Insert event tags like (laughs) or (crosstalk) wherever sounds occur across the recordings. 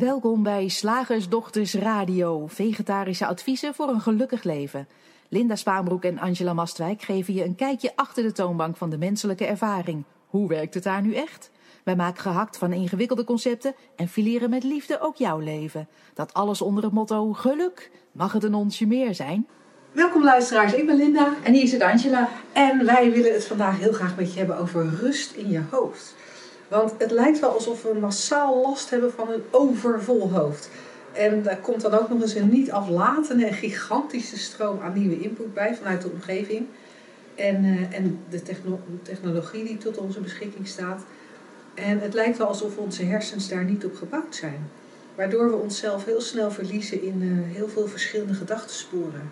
Welkom bij Slagersdochters Radio, vegetarische adviezen voor een gelukkig leven. Linda Spaanbroek en Angela Mastwijk geven je een kijkje achter de toonbank van de menselijke ervaring. Hoe werkt het daar nu echt? Wij maken gehakt van ingewikkelde concepten en fileren met liefde ook jouw leven. Dat alles onder het motto geluk. Mag het een onsje meer zijn? Welkom luisteraars, ik ben Linda En hier zit Angela. en wij willen het vandaag heel graag met je hebben over rust in je hoofd. Want het lijkt wel alsof we massaal last hebben van een overvol hoofd. En daar komt dan ook nog eens een niet aflatende en gigantische stroom aan nieuwe input bij vanuit de omgeving. En, eh, en de techno- technologie die tot onze beschikking staat. En het lijkt wel alsof onze hersens daar niet op gebouwd zijn. Waardoor we onszelf heel snel verliezen in eh, heel veel verschillende gedachtensporen.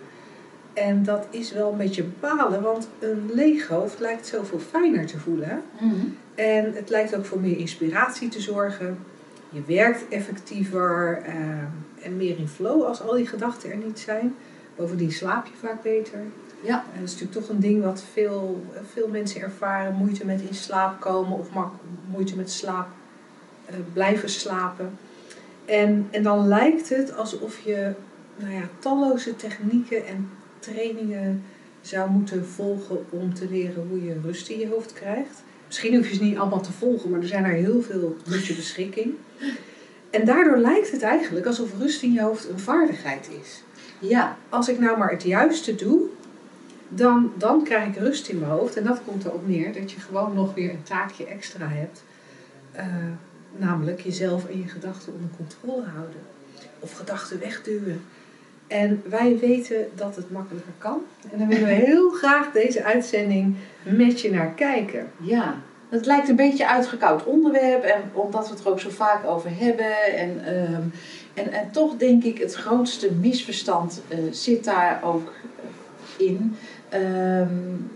En dat is wel een beetje balen, want een leeg hoofd lijkt zoveel fijner te voelen. hè? En het lijkt ook voor meer inspiratie te zorgen. Je werkt effectiever eh, en meer in flow als al die gedachten er niet zijn. Bovendien slaap je vaak beter. Ja. En dat is natuurlijk toch een ding wat veel, veel mensen ervaren. Moeite met in slaap komen of moeite met slaap eh, blijven slapen. En, en dan lijkt het alsof je nou ja, talloze technieken en trainingen zou moeten volgen om te leren hoe je rust in je hoofd krijgt. Misschien hoef je ze niet allemaal te volgen, maar er zijn er heel veel tot je beschikking. En daardoor lijkt het eigenlijk alsof rust in je hoofd een vaardigheid is. Ja, Als ik nou maar het juiste doe, dan, dan krijg ik rust in mijn hoofd. En dat komt erop neer dat je gewoon nog weer een taakje extra hebt. Eh, namelijk jezelf en je gedachten onder controle houden. Of gedachten wegduwen. En wij weten dat het makkelijker kan. En daar willen we (laughs) heel graag deze uitzending met je naar kijken. ja. Het lijkt een beetje een uitgekoud onderwerp, en omdat we het er ook zo vaak over hebben. En, ehm, en, en toch denk ik, het grootste misverstand eh, zit daar ook in. Ehm,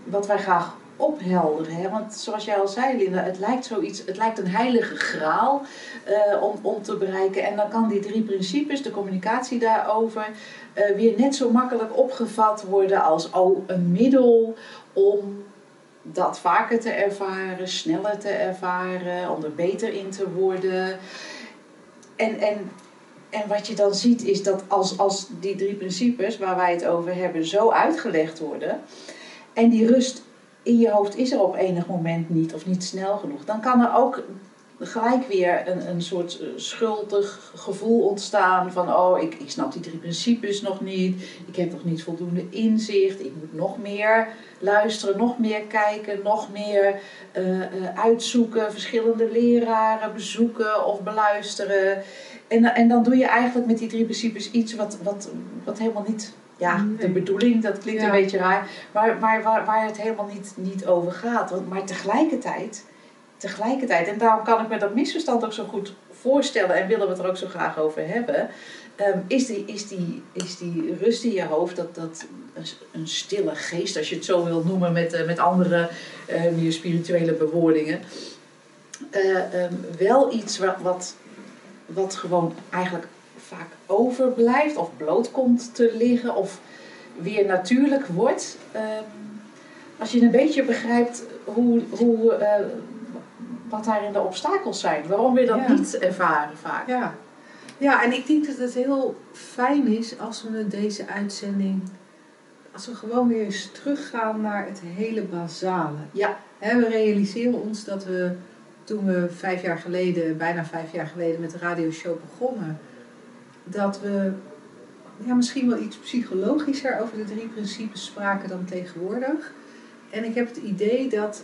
wat wij graag ophelderen. Hè? Want zoals jij al zei, Linda, het lijkt zoiets, het lijkt een heilige graal eh, om, om te bereiken. En dan kan die drie principes, de communicatie daarover, eh, weer net zo makkelijk opgevat worden als oh, een middel om dat vaker te ervaren, sneller te ervaren, om er beter in te worden. En, en, en wat je dan ziet is dat als, als die drie principes waar wij het over hebben zo uitgelegd worden en die rust in je hoofd is er op enig moment niet of niet snel genoeg, dan kan er ook gelijk weer een, een soort eh, schuldig gevoel ontstaan van oh, ik, ik snap die drie principes nog niet, ik heb nog niet voldoende inzicht, ik moet nog meer luisteren, nog meer kijken, nog meer eh, eh, uitzoeken, verschillende leraren bezoeken of beluisteren. En, en dan doe je eigenlijk met die drie principes iets wat, wat, wat helemaal niet, ja, de bedoeling, dat klinkt Ja. een beetje raar, maar, maar waar, waar het helemaal niet, niet over gaat. Want, maar tegelijkertijd, tegelijkertijd, en daarom kan ik me dat misverstand ook zo goed voorstellen en willen we het er ook zo graag over hebben, ehm, is, die, is, die, is die rust in je hoofd, dat, dat een, stille geest, als je het zo wil noemen met, eh, met andere meer spirituele bewoordingen, eh, ehm, wel iets wat, wat, wat gewoon eigenlijk vaak overblijft of bloot komt te liggen of weer natuurlijk wordt. Ehm, als je een beetje begrijpt hoe, hoe, eh, wat daarin de obstakels zijn, waarom we dat Ja. niet ervaren vaak. Ja. ja, en ik denk dat het heel fijn is als we deze uitzending, als we gewoon weer eens teruggaan naar het hele basale. Ja. We realiseren ons dat we toen we vijf jaar geleden, bijna vijf jaar geleden met de radioshow begonnen, dat we ja, misschien wel iets psychologischer over de drie principes spraken dan tegenwoordig. En ik heb het idee dat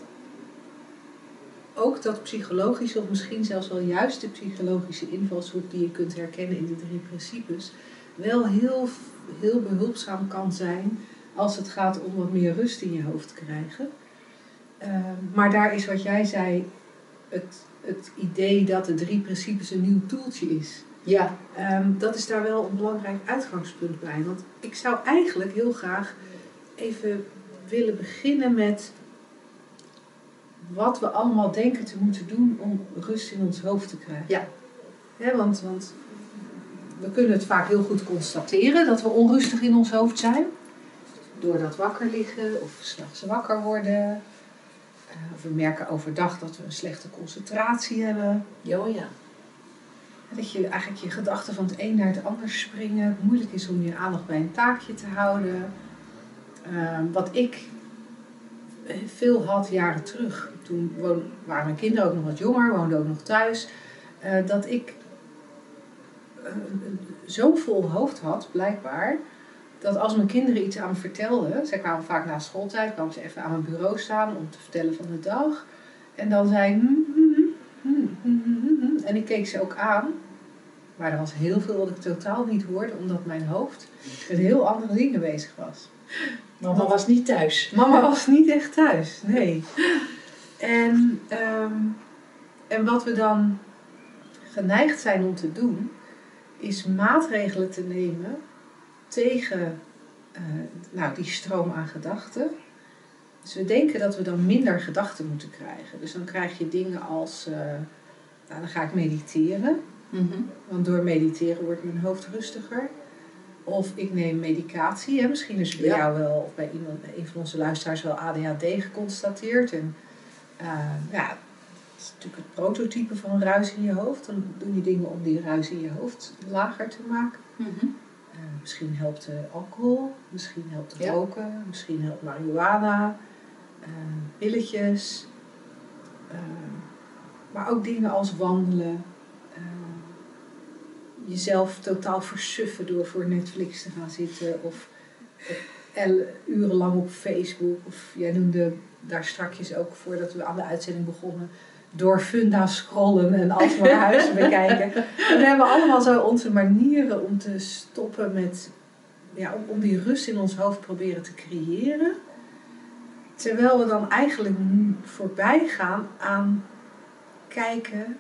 ook dat psychologische, of misschien zelfs wel juist de psychologische invalshoek die je kunt herkennen in de drie principes, wel heel, heel behulpzaam kan zijn als het gaat om wat meer rust in je hoofd te krijgen. Ehm, maar daar is wat jij zei, het, het idee dat de drie principes een nieuw toeltje is. Ja, Ehm, dat is daar wel een belangrijk uitgangspunt bij. Want ik zou eigenlijk heel graag even willen beginnen met wat we allemaal denken te moeten doen om rust in ons hoofd te krijgen. Ja. Want, want we kunnen het vaak heel goed constateren dat we onrustig in ons hoofd zijn. Door dat wakker liggen of s'nachts wakker worden. Eh, of we merken overdag dat we een slechte concentratie hebben. jo ja. Dat je eigenlijk je gedachten van het een naar het ander springen. Het moeilijk is om je aandacht bij een taakje te houden. Ehm, wat ik veel had jaren terug. Toen woon, waren mijn kinderen ook nog wat jonger, woonden ook nog thuis. eh, dat ik eh, zo'n vol hoofd had, blijkbaar. Dat als mijn kinderen iets aan me vertelden, zij kwamen vaak na schooltijd, kwamen ze even aan mijn bureau staan om te vertellen van de dag. En dan zei ik, "Hmm, hmm, hmm, hmm, hmm, hmm." en ik keek ze ook aan. Maar er was heel veel wat ik totaal niet hoorde, omdat mijn hoofd met heel andere dingen bezig was. Mama was niet thuis. Mama was niet echt thuis, nee. En, ehm, en wat we dan geneigd zijn om te doen, is maatregelen te nemen tegen eh, nou, die stroom aan gedachten. Dus we denken dat we dan minder gedachten moeten krijgen. Dus dan krijg je dingen als, eh, nou, dan ga ik mediteren. Mhm. Want door mediteren wordt mijn hoofd rustiger. Of ik neem medicatie. Hè. Misschien is bij Ja. jou wel, of bij iemand, bij een van onze luisteraars wel ADHD geconstateerd. En eh, ja, dat is natuurlijk het prototype van ruis in je hoofd. Dan doe je dingen om die ruis in je hoofd lager te maken. Mhm. Eh, misschien helpt alcohol, misschien helpt Ja. roken, misschien helpt marihuana, eh, pilletjes. maar ook dingen als wandelen. Eh, jezelf totaal versuffen door voor Netflix te gaan zitten. Of el- urenlang op Facebook. Of jij noemde daar strakjes ook voordat we aan de uitzending begonnen. Door funda scrollen en alsmaar huizen (laughs) bekijken. En we hebben allemaal zo onze manieren om te stoppen met... Ja, om, om die rust in ons hoofd proberen te creëren. Terwijl we dan eigenlijk voorbij gaan aan kijken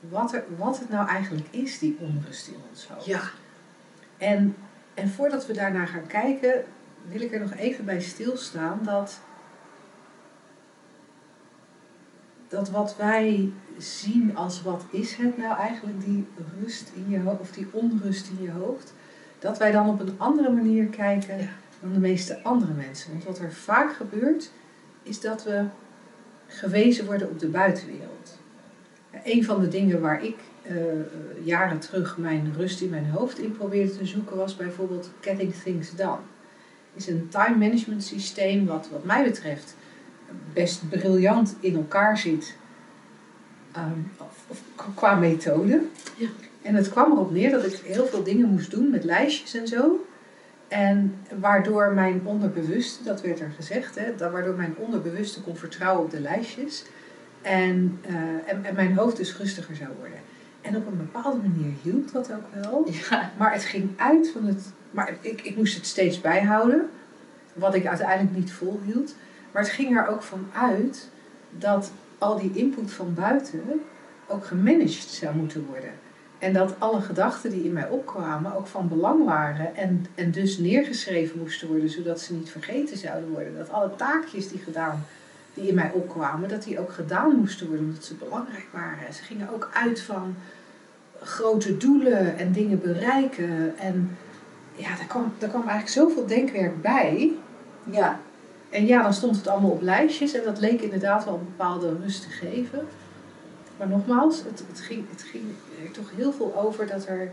wat, er, wat het nou eigenlijk is, die onrust in ons hoofd. Ja. En, en voordat we daarnaar gaan kijken, wil ik er nog even bij stilstaan dat, dat wat wij zien als wat is het nou eigenlijk, die rust in je hoofd, of die onrust in je hoofd, dat wij dan op een andere manier kijken Ja. dan de meeste andere mensen. Want wat er vaak gebeurt, is dat we gewezen worden op de buitenwereld. Een van de dingen waar ik eh, jaren terug mijn rust in mijn hoofd in probeerde te zoeken was bijvoorbeeld Getting Things Done. is een time management systeem wat wat mij betreft best briljant in elkaar zit ehm, of, of qua methode. Ja. En het kwam erop neer dat ik heel veel dingen moest doen met lijstjes en zo. En waardoor mijn onderbewuste, dat werd er gezegd, hè, dat waardoor mijn onderbewuste kon vertrouwen op de lijstjes. En, eh, en, en mijn hoofd dus rustiger zou worden. En op een bepaalde manier hielp dat ook wel. Ja. Maar het ging uit van het. Maar ik, ik moest het steeds bijhouden. Wat ik uiteindelijk niet volhield. Maar het ging er ook van uit dat al die input van buiten ook gemanaged zou moeten worden. En dat alle gedachten die in mij opkwamen ook van belang waren. En, en dus neergeschreven moesten worden, zodat ze niet vergeten zouden worden. Dat alle taakjes die gedaan die in mij opkwamen, dat die ook gedaan moesten worden omdat ze belangrijk waren. Ze gingen ook uit van grote doelen en dingen bereiken. En ja, daar kwam, daar kwam eigenlijk zoveel denkwerk bij. Ja. En ja, dan stond het allemaal op lijstjes en dat leek inderdaad wel een bepaalde rust te geven. Maar nogmaals, het, het, ging, het ging er toch heel veel over dat er,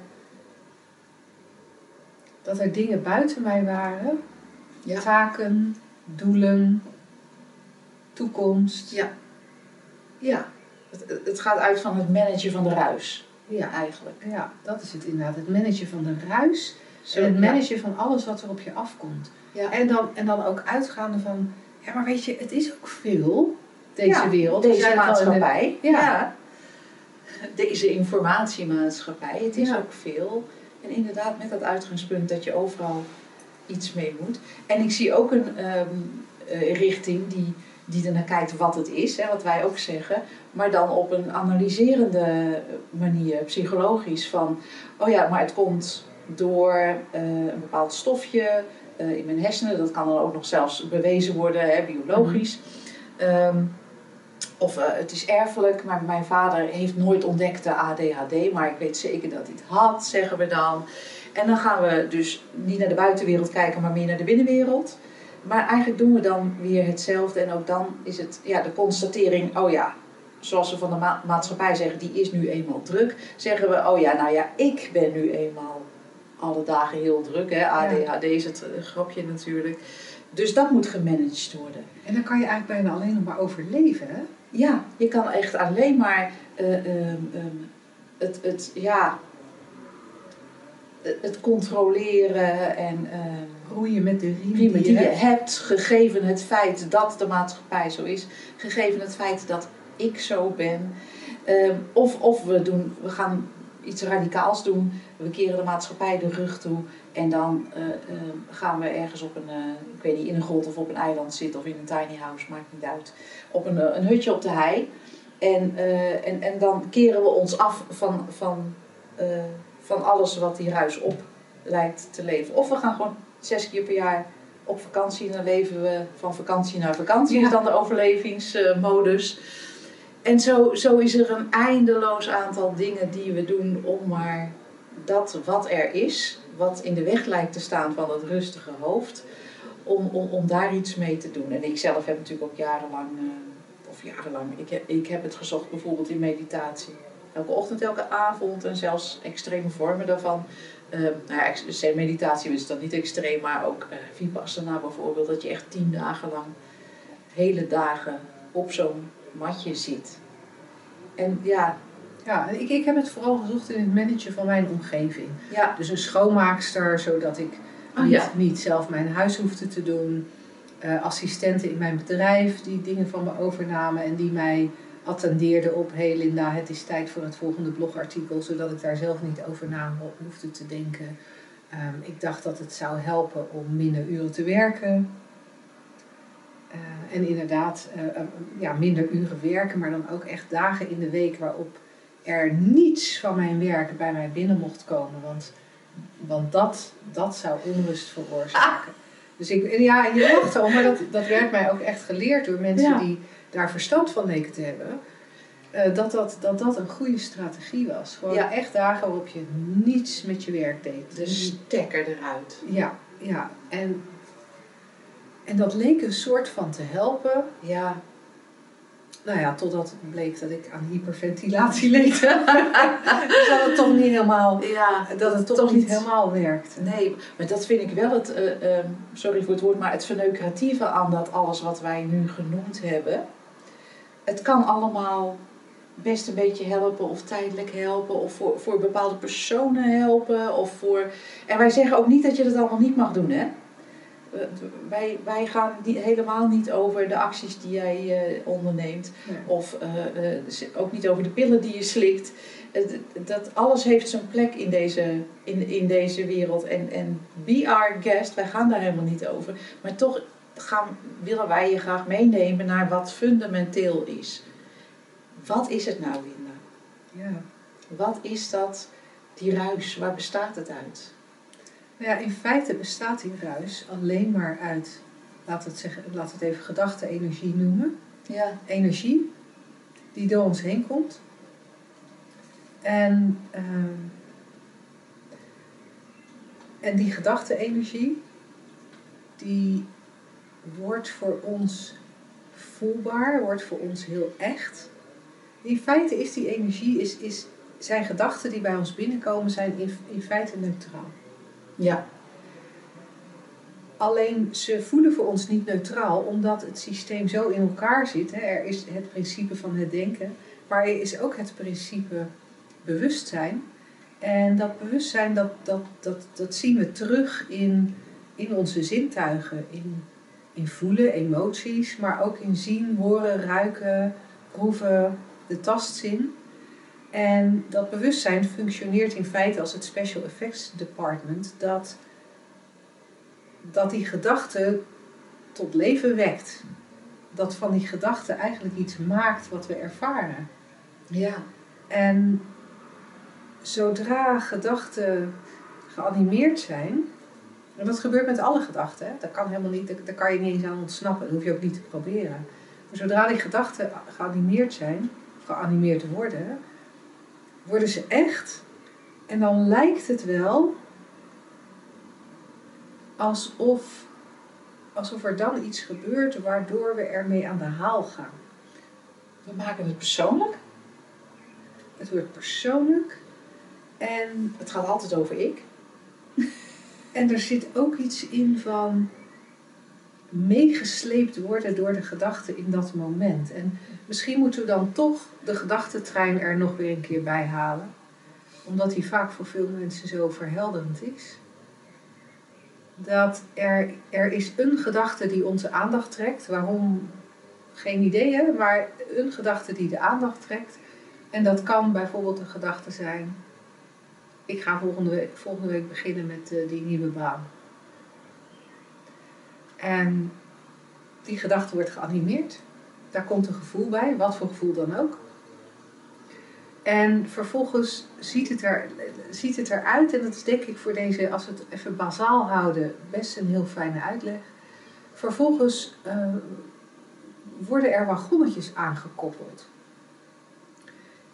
dat er dingen buiten mij waren. Ja. Taken, doelen, toekomst. Ja. Ja. Het, het gaat uit van het managen van de ruis. Ja, Eigenlijk. ja, dat is het inderdaad. Het managen van de ruis Zo, en het ja. managen van alles wat er op je afkomt. Ja. En, dan, en dan ook uitgaande van, ja maar weet je, het is ook veel, deze Ja, wereld. We Deze de- maatschappij. Ja. Deze informatiemaatschappij. Het is ook veel. En inderdaad met dat uitgangspunt dat je overal iets mee moet. En ik zie ook een ehm, eh, richting die, die ernaar kijkt wat het is. Hè, wat wij ook zeggen. Maar dan op een analyserende manier. Psychologisch. Van, oh ja, maar het komt door eh, een bepaald stofje eh, in mijn hersenen. Dat kan dan ook nog zelfs bewezen worden, hè, biologisch. Ehm, of eh, het is erfelijk, maar mijn vader heeft nooit ontdekt de ADHD, maar ik weet zeker dat hij het had, zeggen we dan. En dan gaan we dus niet naar de buitenwereld kijken, maar meer naar de binnenwereld. Maar eigenlijk doen we dan weer hetzelfde en ook dan is het ja, de constatering, oh ja, zoals we van de ma- maatschappij zeggen, die is nu eenmaal druk, zeggen we, oh ja, nou ja, ik ben nu eenmaal alle dagen heel druk. Hè? ADHD is het eh, grapje natuurlijk. Dus dat moet gemanaged worden. En dan kan je eigenlijk bijna alleen nog maar overleven, hè? Ja, je kan echt alleen maar eh, ehm, ehm, het, het, ja, het het controleren en ehm, Roeien met de riemen riemen die je hebt. hebt, gegeven het feit dat de maatschappij zo is, gegeven het feit dat ik zo ben. Ehm, of of we, doen, we gaan iets radicaals doen, we keren de maatschappij de rug toe en dan eh, ehm, gaan we ergens op een, eh, ik weet niet, in een grot of op een eiland zitten of in een tiny house, maakt niet uit, op een, eh, een hutje op de hei. En, en, en dan keren we ons af van, van, van alles wat die ruis op lijkt te leven. Of we gaan gewoon zes keer per jaar op vakantie en dan leven we van vakantie naar vakantie. Is dan de overlevingsmodus. En zo, zo is er een eindeloos aantal dingen die we doen om maar dat wat er is, wat in de weg lijkt te staan van het rustige hoofd, om, om, om daar iets mee te doen. En ik zelf heb natuurlijk ook jarenlang, eh, of jarenlang, ik heb, ik heb het gezocht bijvoorbeeld in meditatie. Elke ochtend, elke avond en zelfs extreme vormen daarvan. Eh, nou ja, ex- meditatie is dan niet extreem, maar ook eh Vipassana bijvoorbeeld. Dat je echt tien dagen lang, hele dagen op zo'n matje zit. En ja, Ja, ik, ik heb het vooral gezocht in het managen van mijn omgeving. ja, Dus een schoonmaakster, zodat ik Oh, niet, ja. niet zelf mijn huis hoefde te doen. Eh, assistenten in mijn bedrijf die dingen van me overnamen en die mij attendeerden op... Hé hey Linda, het is tijd voor het volgende blogartikel, zodat ik daar zelf niet over na ho- hoefde te denken. Ehm, ik dacht dat het zou helpen om minder uren te werken. Eh, en inderdaad, eh, eh, ja, minder uren werken, maar dan ook echt dagen in de week waarop er niets van mijn werk bij mij binnen mocht komen. Want, want dat, dat zou onrust veroorzaken. Dus ik, en ja, je lacht al, maar dat, dat werd mij ook echt geleerd door mensen Ja. die daar verstand van leken te hebben. eh, dat, dat, dat dat een goede strategie was. Gewoon Ja. echt dagen waarop je niets met je werk deed. de stekker eruit. Ja, ja. En, en dat leek een soort van te helpen. Ja, Nou ja, totdat bleek dat ik aan hyperventilatie leed. (laughs) dus dat het toch niet helemaal, ja dat het toch, Toch niet helemaal werkte. Nee, maar dat vind ik wel het, eh, ehm, sorry voor het woord, maar het verneukeratieve aan dat alles wat wij nu genoemd hebben. Het kan allemaal best een beetje helpen of tijdelijk helpen of voor, voor bepaalde personen helpen. Of voor... En wij zeggen ook niet dat je dat allemaal niet mag doen, hè? Wij, wij gaan die, helemaal niet over de acties die jij eh, onderneemt. Nee. Of eh, eh, ook niet over de pillen die je slikt. Dat alles heeft zijn plek in deze, in, in deze wereld. En, en be our guest, wij gaan daar helemaal niet over. Maar toch gaan, willen wij je graag meenemen naar wat fundamenteel is. Wat is het nou, Linda? Ja. Wat is dat, die ruis? Waar bestaat het uit? Nou ja, in feite bestaat die ruis alleen maar uit, laten we het, zeggen, we het even gedachte-energie noemen. Ja, Energie die door ons heen komt. En, ehm, en die gedachte-energie, die wordt voor ons voelbaar, wordt voor ons heel echt. In feite is die energie, is, is, zijn gedachten die bij ons binnenkomen, zijn in, in feite neutraal. ja, Alleen ze voelen voor ons niet neutraal, omdat het systeem zo in elkaar zit. Hè. Er is het principe van het denken, maar er is ook het principe bewustzijn. En dat bewustzijn, dat, dat, dat, dat zien we terug in, in onze zintuigen. In, in voelen, emoties, maar ook in zien, horen, ruiken, proeven, de tastzin. En dat bewustzijn functioneert in feite als het Special Effects Department, dat dat die gedachte tot leven wekt. Dat van die gedachte eigenlijk iets maakt wat we ervaren. ja, En zodra gedachten geanimeerd zijn, en dat gebeurt met alle gedachten, hè, dat kan helemaal niet, daar- kan je niet eens aan ontsnappen, dat hoef je ook niet te proberen. Maar zodra die gedachten geanimeerd zijn, geanimeerd worden, worden ze echt. En dan lijkt het wel alsof, alsof er dan iets gebeurt waardoor we ermee aan de haal gaan. We maken het persoonlijk. Het wordt persoonlijk. En, Het gaat altijd over ik. En er zit ook iets in van meegesleept worden door de gedachten in dat moment. En misschien moeten we dan toch de gedachtentrein er nog weer een keer bij halen. Omdat die vaak voor veel mensen zo verhelderend is. Dat er, er is een gedachte die onze aandacht trekt. Waarom? Geen idee, hè? maar een gedachte die de aandacht trekt. En dat kan bijvoorbeeld een gedachte zijn. Ik ga volgende week, volgende week beginnen met eh, die nieuwe baan. En die gedachte wordt geanimeerd. Daar komt een gevoel bij, wat voor gevoel dan ook. En vervolgens ziet het, er, ziet het eruit, en dat is denk ik voor deze, als we het even bazaal houden, best een heel fijne uitleg. Vervolgens eh, worden er wagonnetjes aangekoppeld.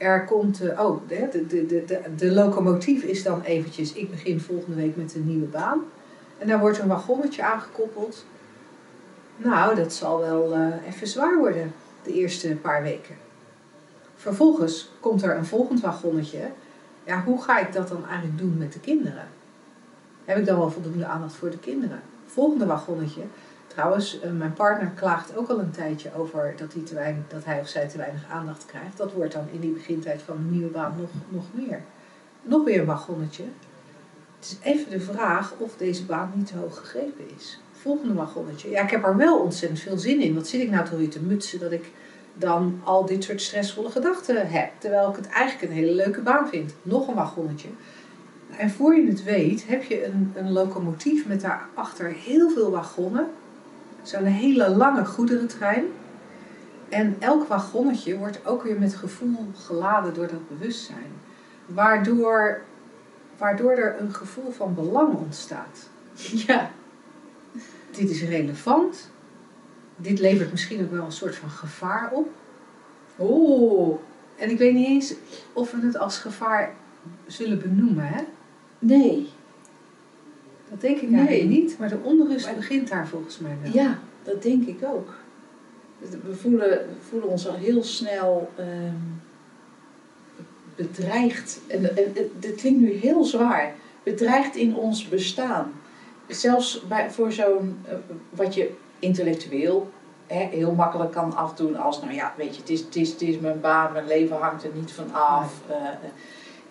Er komt, eh, oh, de, de, de, de, de locomotief is dan eventjes, ik begin volgende week met een nieuwe baan. En daar wordt een wagonnetje aangekoppeld. Nou, dat zal wel eh, even zwaar worden, de eerste paar weken. Vervolgens komt er een volgend wagonnetje. Ja, hoe ga ik dat dan eigenlijk doen met de kinderen? Heb ik dan wel voldoende aandacht voor de kinderen? Volgende wagonnetje. Trouwens, eh, mijn partner klaagt ook al een tijdje over dat hij, te dat hij of zij te weinig aandacht krijgt. Dat wordt dan in die begintijd van een nieuwe baan nog, nog meer. Nog weer een wagonnetje. Het is even de vraag of deze baan niet te hoog gegrepen is. Volgende wagonnetje. Ja, ik heb er wel ontzettend veel zin in. Wat zit ik nou weer te mutsen dat ik dan al dit soort stressvolle gedachten heb. Terwijl ik het eigenlijk een hele leuke baan vind. Nog een wagonnetje. En voor je het weet heb je een, een locomotief met daarachter heel veel wagonnen. Zo'n hele lange goederentrein. En elk wagonnetje wordt ook weer met gevoel geladen door dat bewustzijn. Waardoor, waardoor er een gevoel van belang ontstaat. (laughs) Ja. Dit is relevant. Dit levert misschien ook wel een soort van gevaar op. Oeh. En ik weet niet eens of we het als gevaar zullen benoemen, hè? Nee. Dat denk ik Nee. eigenlijk niet, maar de onrust Maar- begint daar volgens mij wel. Ja, dat denk ik ook. We voelen, we voelen ons al heel snel ehm, bedreigd. En, en, en dit klinkt nu heel zwaar. Bedreigd in ons bestaan. Zelfs bij, voor zo'n, eh, wat je intellectueel hè, heel makkelijk kan afdoen als, nou ja, weet je, het is, het is, het is mijn baan, mijn leven hangt er niet van af. eh, eh.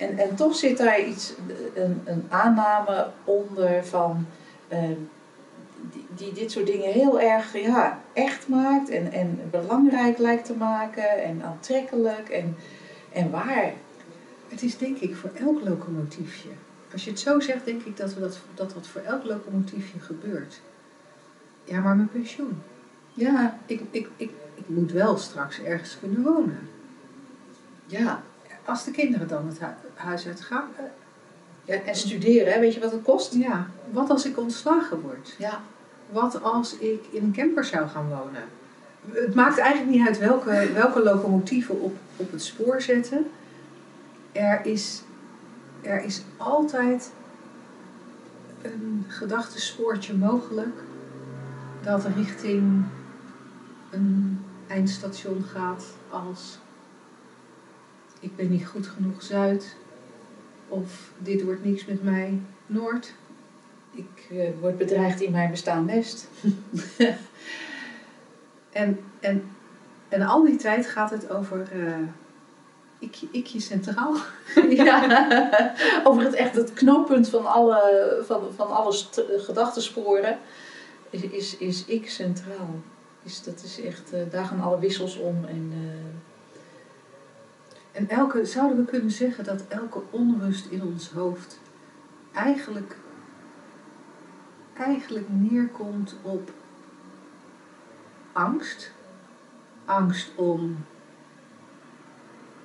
En, en toch zit daar iets, een, een aanname onder van, ehm, die, die dit soort dingen heel erg ja, echt maakt en, en belangrijk lijkt te maken en aantrekkelijk en, en waar. Het is denk ik voor elk locomotiefje. Als je het zo zegt, denk ik dat we dat, dat, voor elk locomotiefje gebeurt. Ja, maar mijn pensioen. Ja, Ik, ik, ik, ik moet wel straks ergens kunnen wonen. ja. Als de kinderen dan het hu- huis uitgaan. eh, ja en studeren, hè, weet je wat het kost? Ja, wat als ik ontslagen word? Ja. Wat als ik in een camper zou gaan wonen? Het maakt eigenlijk niet uit welke, welke locomotieven op, op het spoor zetten. Er is, er is altijd een gedachtespoortje mogelijk dat richting een eindstation gaat als ik ben niet goed genoeg Zuid of dit wordt niks met mij Noord. Ik eh, word bedreigd in mijn bestaan West. (laughs) En, en, en al die tijd gaat het over eh ikje, ikje centraal. (laughs) ja. Over het echt het knooppunt van alle, van, van alle gedachtensporen is, is, is ik centraal. Is, dat is echt, eh, daar gaan alle wissels om. En, En elke, zouden we kunnen zeggen dat elke onrust in ons hoofd eigenlijk, eigenlijk neerkomt op angst. Angst om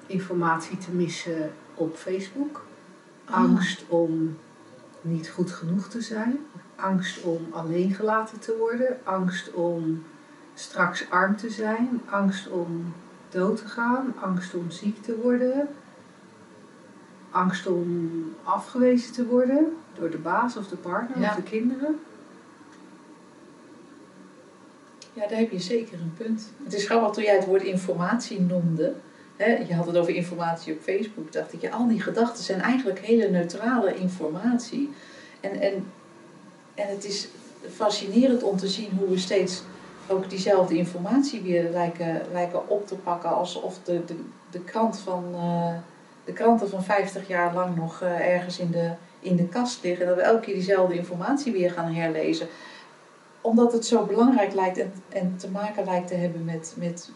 informatie te missen op Facebook. Angst om niet goed genoeg te zijn. Angst om alleen gelaten te worden. Angst om straks arm te zijn. Angst om dood te gaan. Angst om ziek te worden. Angst om afgewezen te worden door de baas of de partner Ja. of de kinderen. Ja, daar heb je zeker een punt. Het is grappig toen jij het woord informatie noemde. Hè, je had het over informatie op Facebook. Dacht ik, ja, al die gedachten zijn eigenlijk hele neutrale informatie. En, en, en het is fascinerend om te zien hoe we steeds ook diezelfde informatie weer lijken, lijken op te pakken. Alsof de, de, de, krant van, uh, de kranten van 50 jaar lang nog uh, ergens in de, in de kast liggen. Dat we elke keer diezelfde informatie weer gaan herlezen omdat het zo belangrijk lijkt en, en te maken lijkt te hebben met, met,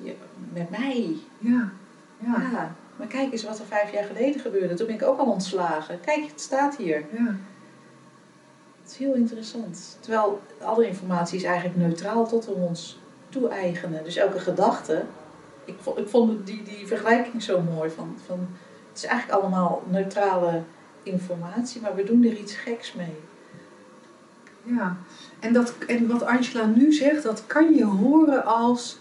met mij. Ja. ja. ja. Maar kijk eens wat er vijf jaar geleden gebeurde. Toen ben ik ook al ontslagen. Kijk, het staat hier. Ja. Het is heel interessant. Terwijl alle informatie is eigenlijk neutraal tot we ons toe-eigenen. Dus elke gedachte. Ik vond, ik vond die, die vergelijking zo mooi. Van, van, het is eigenlijk allemaal neutrale informatie, maar we doen er iets geks mee. Ja, en, dat, en wat Angela nu zegt, dat kan je horen als: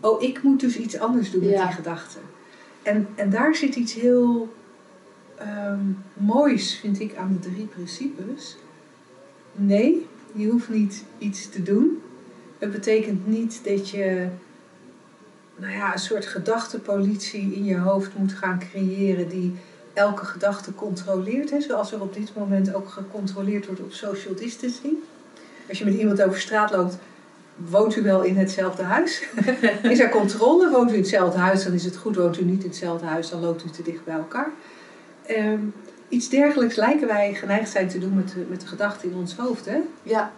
oh, ik moet dus iets anders doen met die gedachten. En, en daar zit iets heel ehm, moois, vind ik, aan de drie principes. Nee, je hoeft niet iets te doen. Het betekent niet dat je nou ja, een soort gedachtenpolitie in je hoofd moet gaan creëren die elke gedachte controleert. Hè, zoals er op dit moment ook gecontroleerd wordt op social distancing. Als je met iemand over straat loopt, woont u wel in hetzelfde huis? (laughs) is er controle? Woont u in hetzelfde huis, dan is het goed. Woont u niet in hetzelfde huis, dan loopt u te dicht bij elkaar. Ehm, iets dergelijks lijken wij geneigd zijn te doen met de, met de gedachten in ons hoofd. Hè? Ja.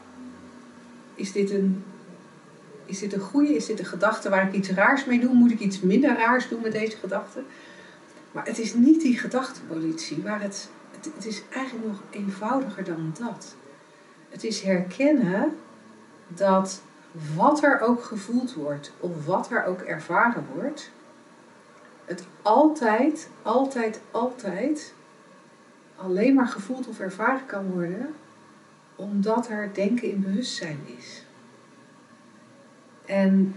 Is dit, een, is dit een goede? Is dit een gedachte waar ik iets raars mee doe? Moet ik iets minder raars doen met deze gedachte? Maar het is niet die gedachtenpolitie, maar het, het, het is eigenlijk nog eenvoudiger dan dat. Het is herkennen dat wat er ook gevoeld wordt of wat er ook ervaren wordt, het altijd, altijd, altijd alleen maar gevoeld of ervaren kan worden omdat er denken in bewustzijn is. En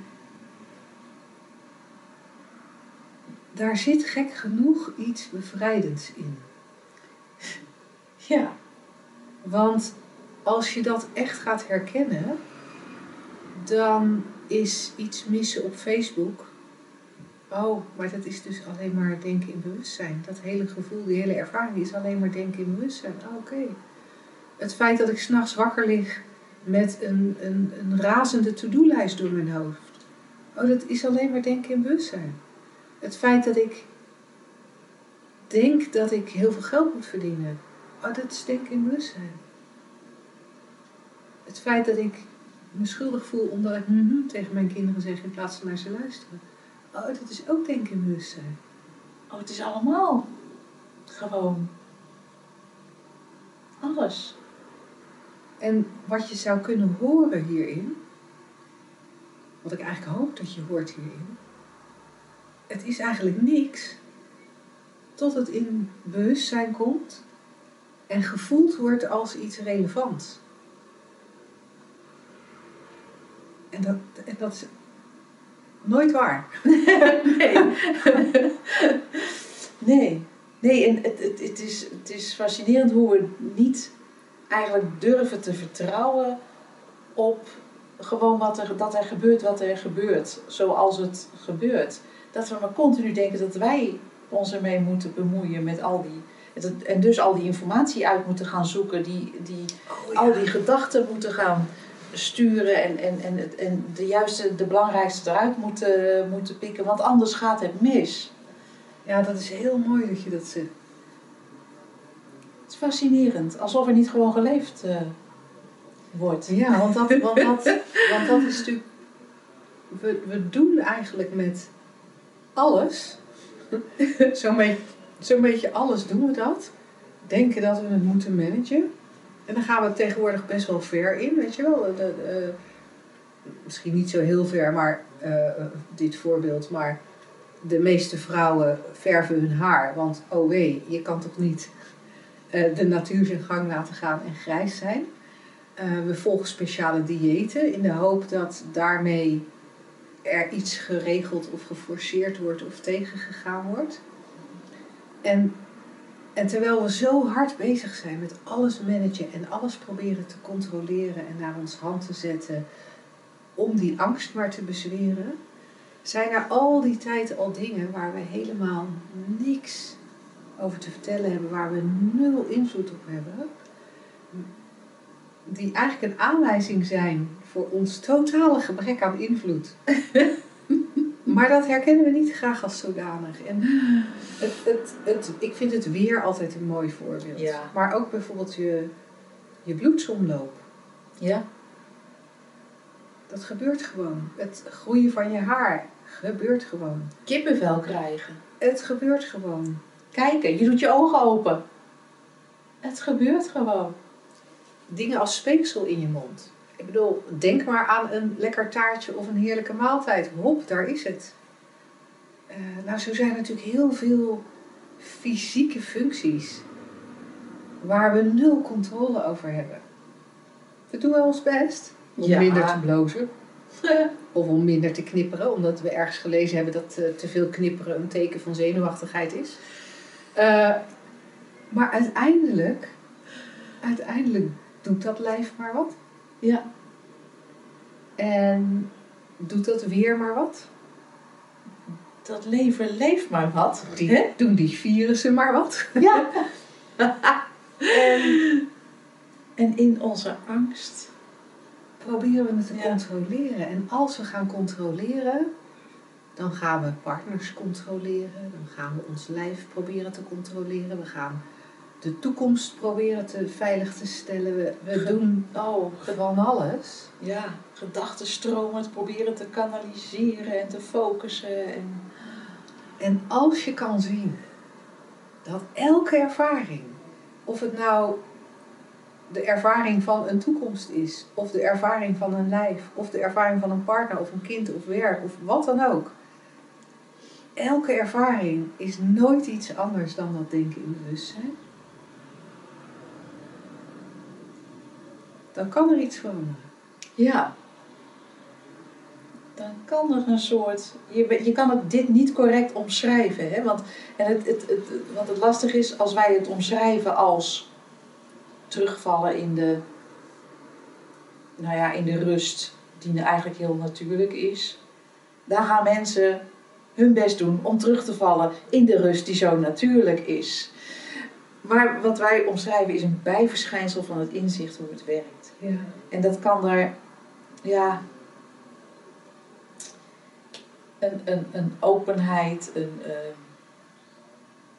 daar zit gek genoeg iets bevrijdends in. Ja. Want als je dat echt gaat herkennen, dan is iets missen op Facebook. Oh, maar dat is dus alleen maar denken in bewustzijn. Dat hele gevoel, die hele ervaring is alleen maar denken in bewustzijn. Oh, Oké. Het feit dat ik s'nachts wakker lig met een, een, een razende to-do-lijst door mijn hoofd. Oh, dat is alleen maar denken in bewustzijn. Het feit dat ik denk dat ik heel veel geld moet verdienen. Oh, dat is denken in bewustzijn. Het feit dat ik me schuldig voel omdat ik mm tegen mijn kinderen zeg in plaats van naar ze luisteren. Oh, dat is ook denken bewustzijn. Oh, het is allemaal gewoon alles. En wat je zou kunnen horen hierin, wat ik eigenlijk hoop dat je hoort hierin, het is eigenlijk niks tot het in bewustzijn komt en gevoeld wordt als iets relevants. En dat, en dat is nooit waar. (laughs) nee. nee. Nee, en het, het, het, is, het is fascinerend hoe we niet eigenlijk durven te vertrouwen op gewoon wat er, dat er gebeurt wat er gebeurt, zoals het gebeurt. Dat we maar continu denken dat wij ons ermee moeten bemoeien met al die. En dus al die informatie uit moeten gaan zoeken, die, die, Oh, al die gedachten moeten gaan sturen en, en, en, en de juiste, de belangrijkste eruit moeten, moeten pikken, want anders gaat het mis. Ja, dat is heel mooi dat je dat zegt. Het is fascinerend, alsof er niet gewoon geleefd eh, wordt. Ja, want dat, (laughs) want dat, want dat is natuurlijk. We, we doen eigenlijk met alles. (laughs) Zo'n beetje, zo'n beetje alles doen we dat. Denken dat we het moeten managen. En dan gaan we tegenwoordig best wel ver in, weet je wel. De- misschien niet zo heel ver, maar eh, dit voorbeeld. Maar de meeste vrouwen verven hun haar. Want oh wee, je kan toch niet eh, de natuur zijn gang laten gaan en grijs zijn. Eh, we volgen speciale diëten in de hoop dat daarmee er iets geregeld of geforceerd wordt of tegengegaan wordt. En, en terwijl we zo hard bezig zijn met alles managen en alles proberen te controleren en naar ons hand te zetten, om die angst maar te bezweren, zijn er al die tijd al dingen waar we helemaal niks over te vertellen hebben, waar we nul invloed op hebben, die eigenlijk een aanwijzing zijn voor ons totale gebrek aan invloed. (laughs) maar dat herkennen we niet graag als zodanig. En het, het, het, ik vind het weer altijd een mooi voorbeeld. Ja. Maar ook bijvoorbeeld je, je bloedsomloop. Ja. Dat gebeurt gewoon. Het groeien van je haar gebeurt gewoon. Kippenvel krijgen. Het gebeurt gewoon. Kijken, je doet je ogen open. Het gebeurt gewoon. Dingen als speeksel in je mond. Ik bedoel, denk maar aan een lekker taartje of een heerlijke maaltijd. Hop, daar is het. Eh, nou, zo zijn natuurlijk heel veel fysieke functies waar we nul controle over hebben. We doen wel ons best om Ja. minder te blozen. (laughs) Of om minder te knipperen, omdat we ergens gelezen hebben dat eh, te veel knipperen een teken van zenuwachtigheid is. Eh, maar uiteindelijk, uiteindelijk doet dat lijf maar wat. Ja. En doet dat weer maar wat. Dat lever leeft maar wat. Die, doen die virussen maar wat. Ja. (laughs) en, en in onze angst. Proberen we het te Ja. controleren. En als we gaan controleren, dan gaan we partners controleren. Dan gaan we ons lijf proberen te controleren. We gaan de toekomst proberen te veilig te stellen. We, we doen Oh, van alles. ja, gedachtenstromen te proberen te kanaliseren en te focussen. En, En als je kan zien dat elke ervaring, of het nou de ervaring van een toekomst is, of de ervaring van een lijf, of de ervaring van een partner, of een kind, of werk, of wat dan ook. Elke ervaring is nooit iets anders dan dat denken in bewustzijn. Dan kan er iets veranderen. ja. Dan kan er een soort. Je, je kan het dit niet correct omschrijven. Hè? Want, en het, het, het, wat het lastig is, als wij het omschrijven als terugvallen in de, nou ja, in de rust, die eigenlijk heel natuurlijk is. Dan gaan mensen hun best doen om terug te vallen in de rust die zo natuurlijk is. Maar wat wij omschrijven is een bijverschijnsel van het inzicht hoe het werkt. Ja. En dat kan er, ja, een, een, een openheid, een, eh,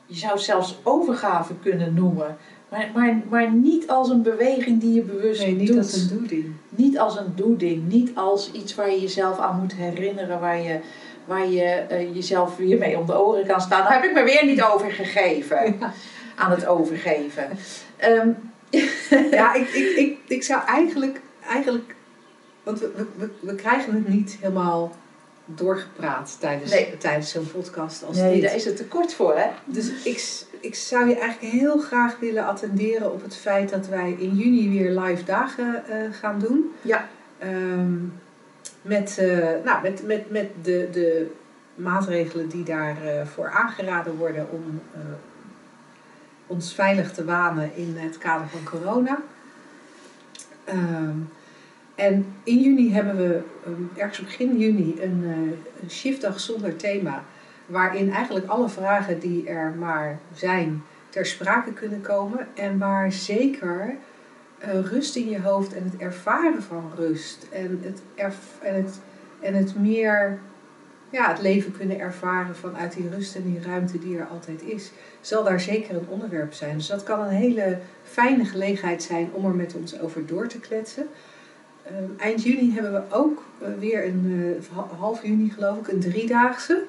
je zou het zelfs overgave kunnen noemen. Maar, maar, maar niet als een beweging die je bewust Nee, niet doet. als een doeding. Niet als een doeding, niet als iets waar je jezelf aan moet herinneren, waar je, waar je eh, jezelf weer mee om de oren kan staan. Daar heb ik me weer niet over gegeven, aan het overgeven. Ehm, Ja, ik, ik, ik, ik zou eigenlijk, eigenlijk want we, we- we, krijgen het niet helemaal doorgepraat tijdens, Nee. tijdens zo'n podcast als nee, dit. daar is het tekort voor, hè? Dus ik, ik zou je eigenlijk heel graag willen attenderen op het feit dat wij in juni weer live dagen eh, gaan doen. Ja. Ehm, met, eh, nou, met, met, met de, de maatregelen die daarvoor voor aangeraden worden om eh, ons veilig te wanen in het kader van corona. Ehm, en in juni hebben we, ehm, ergens begin juni, een, eh, een shiftdag zonder thema. Waarin eigenlijk alle vragen die er maar zijn ter sprake kunnen komen. En waar zeker eh, rust in je hoofd en het ervaren van rust. En het, en het, en het meer ja, het leven kunnen ervaren vanuit die rust en die ruimte die er altijd is. Zal daar zeker een onderwerp zijn. Dus dat kan een hele fijne gelegenheid zijn om er met ons over door te kletsen. Ehm, eind juni hebben we ook eh, weer een, eh, ha- half juni geloof ik, een driedaagse.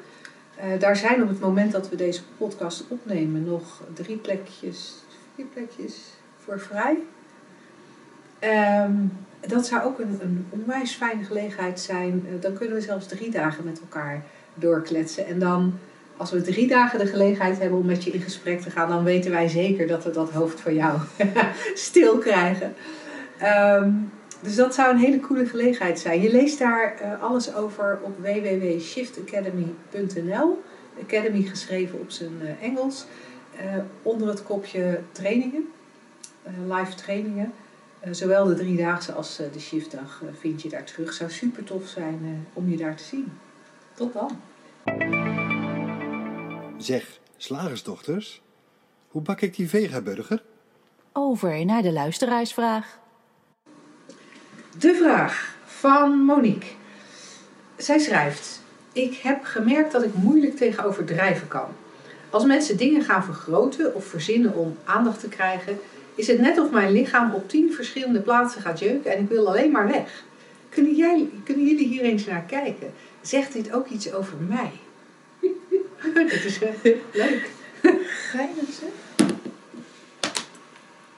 Eh, daar zijn op het moment dat we deze podcast opnemen nog drie plekjes, vier plekjes voor vrij. Ehm, dat zou ook een, een onwijs fijne gelegenheid zijn. Eh, dan kunnen we zelfs drie dagen met elkaar doorkletsen. En dan, als we drie dagen de gelegenheid hebben om met je in gesprek te gaan, dan weten wij zeker dat we dat hoofd van jou (laughs) stil krijgen. Ehm, dus dat zou een hele coole gelegenheid zijn. Je leest daar eh, alles over op www.shiftacademy.nl. Academy geschreven op zijn eh, Engels. Onder het kopje trainingen, live trainingen. Eh, zowel de driedaagse als eh, de shiftdag eh, vind je daar terug. Zou super tof zijn eh, om je daar te zien. Tot dan. Zeg, slagersdochters, hoe bak ik die vegaburger? Over naar de luisteraarsvraag. De vraag van Monique. Zij schrijft: Ik heb gemerkt dat ik moeilijk tegen overdrijven kan. Als mensen dingen gaan vergroten of verzinnen om aandacht te krijgen, is het net of mijn lichaam op tien verschillende plaatsen gaat jeuken en ik wil alleen maar weg. Kunnen, jij, kunnen jullie hier eens naar kijken? Zegt dit ook iets over mij? (laughs) Dat is eh, leuk. (laughs) Geinig zeg.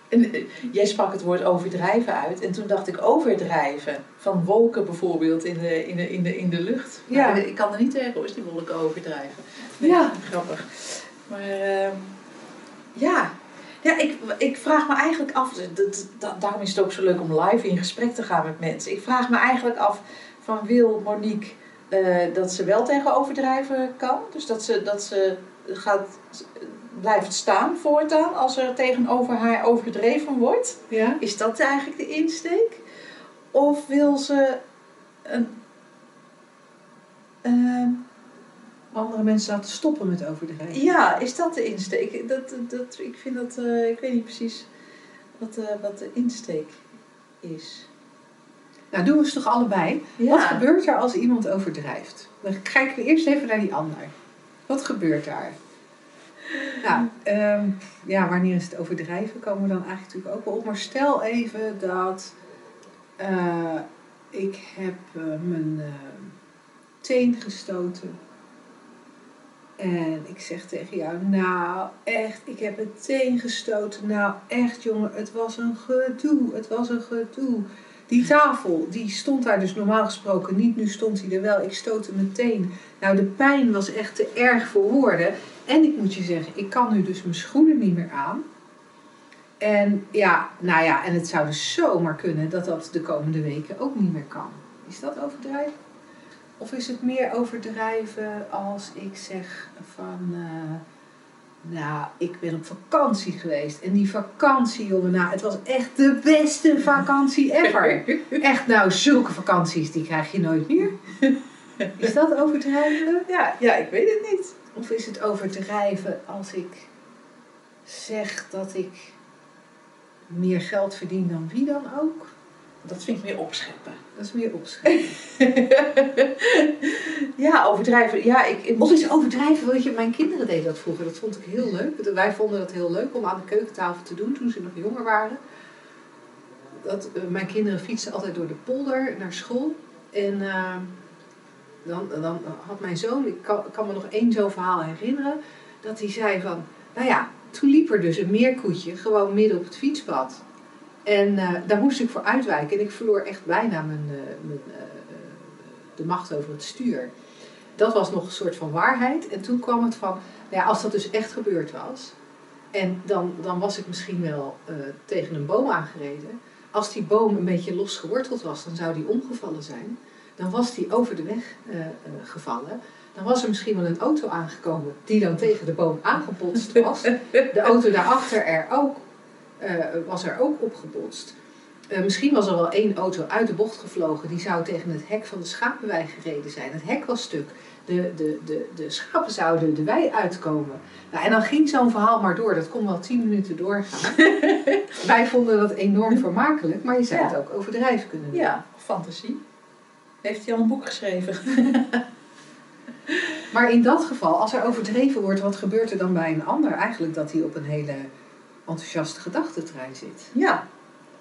En, eh, jij sprak het woord overdrijven uit en toen dacht ik overdrijven. Van wolken bijvoorbeeld in de, in de, in de, in de lucht. Ja. Ik kan er niet tegen als die wolken overdrijven. Ja. Grappig. Maar ehm, ja, ja ik, ik vraag me eigenlijk af, dat, dat, daarom is het ook zo leuk om live in gesprek te gaan met mensen. Ik vraag me eigenlijk af van wil Monique eh, dat ze wel tegen overdrijven kan? Dus dat ze, dat ze gaat, blijft staan voortaan als er tegenover haar overdreven wordt? Ja? Is dat eigenlijk de insteek? Of wil ze een. ehm, Andere mensen laten stoppen met overdrijven. ja, is dat de insteek? Dat, dat, ik vind dat. eh, ik weet niet precies wat, eh, wat de insteek is. Nou, doen we ze toch allebei? Ja. Wat gebeurt er als iemand overdrijft? Dan kijken we eerst even naar die ander. Wat gebeurt daar? Nou, ehm, ja, wanneer is het overdrijven? Komen we dan eigenlijk natuurlijk ook wel op. Maar stel even dat eh, ik heb mijn teen gestoten. En ik zeg tegen jou, nou echt, ik heb mijn teen gestoten. Nou echt jongen, het was een gedoe, het was een gedoe. Die tafel, die stond daar dus normaal gesproken niet. Nu stond hij er wel. Ik stootte meteen. Nou, de pijn was echt te erg voor woorden. En ik moet je zeggen, ik kan nu dus mijn schoenen niet meer aan. En ja, nou ja, en het zou dus zomaar kunnen dat dat de komende weken ook niet meer kan. Is dat overdrijven? Of is het meer overdrijven als ik zeg van... eh, nou, ik ben op vakantie geweest. En die vakantie, jongen, nou, het was echt de beste vakantie ever. (laughs) Echt, nou, zulke vakanties, die krijg je nooit meer. Is dat overdrijven? Ja, ja, ik weet het niet. Of is het overdrijven als ik zeg dat ik meer geld verdien dan wie dan ook? Dat vind ik meer opscheppen. Dat is meer opschrijven. (laughs) ja, overdrijven. Ja, ik, ik Of is overdrijven, weet je, mijn kinderen deden dat vroeger. Dat vond ik heel leuk. Wij vonden dat heel leuk om aan de keukentafel te doen toen ze nog jonger waren. Dat, eh, mijn kinderen fietsten altijd door de polder naar school. En eh, dan, dan had mijn zoon, ik kan, kan me nog één zo'n verhaal herinneren, dat hij zei van, nou ja, toen liep er dus een meerkoetje gewoon midden op het fietspad. En eh, daar moest ik voor uitwijken en ik verloor echt bijna mijn, eh, mijn, eh, de macht over het stuur. Dat was nog een soort van waarheid. En toen kwam het van, nou ja, als dat dus echt gebeurd was, en dan, dan was ik misschien wel tegen een boom aangereden. Als die boom een beetje los geworteld was, dan zou die omgevallen zijn. Dan was die over de weg gevallen. Dan was er misschien wel een auto aangekomen die dan tegen de boom aangebotst was. De auto daarachter er ook, was er ook opgebotst. Eh, misschien was er wel één auto uit de bocht gevlogen. Die zou tegen het hek van de schapenwei gereden zijn. Het hek was stuk. De, de, de, de schapen zouden de wei uitkomen. Nou, en dan ging zo'n verhaal maar door. Dat kon wel tien minuten doorgaan. (laughs) Wij vonden dat enorm vermakelijk. Maar je zou Ja. het ook overdrijven kunnen doen. Ja, fantasie. Heeft hij al een boek geschreven? (laughs) Maar in dat geval, als er overdreven wordt, wat gebeurt er dan bij een ander? Eigenlijk dat hij op een hele enthousiaste gedachtentrein zit. Ja.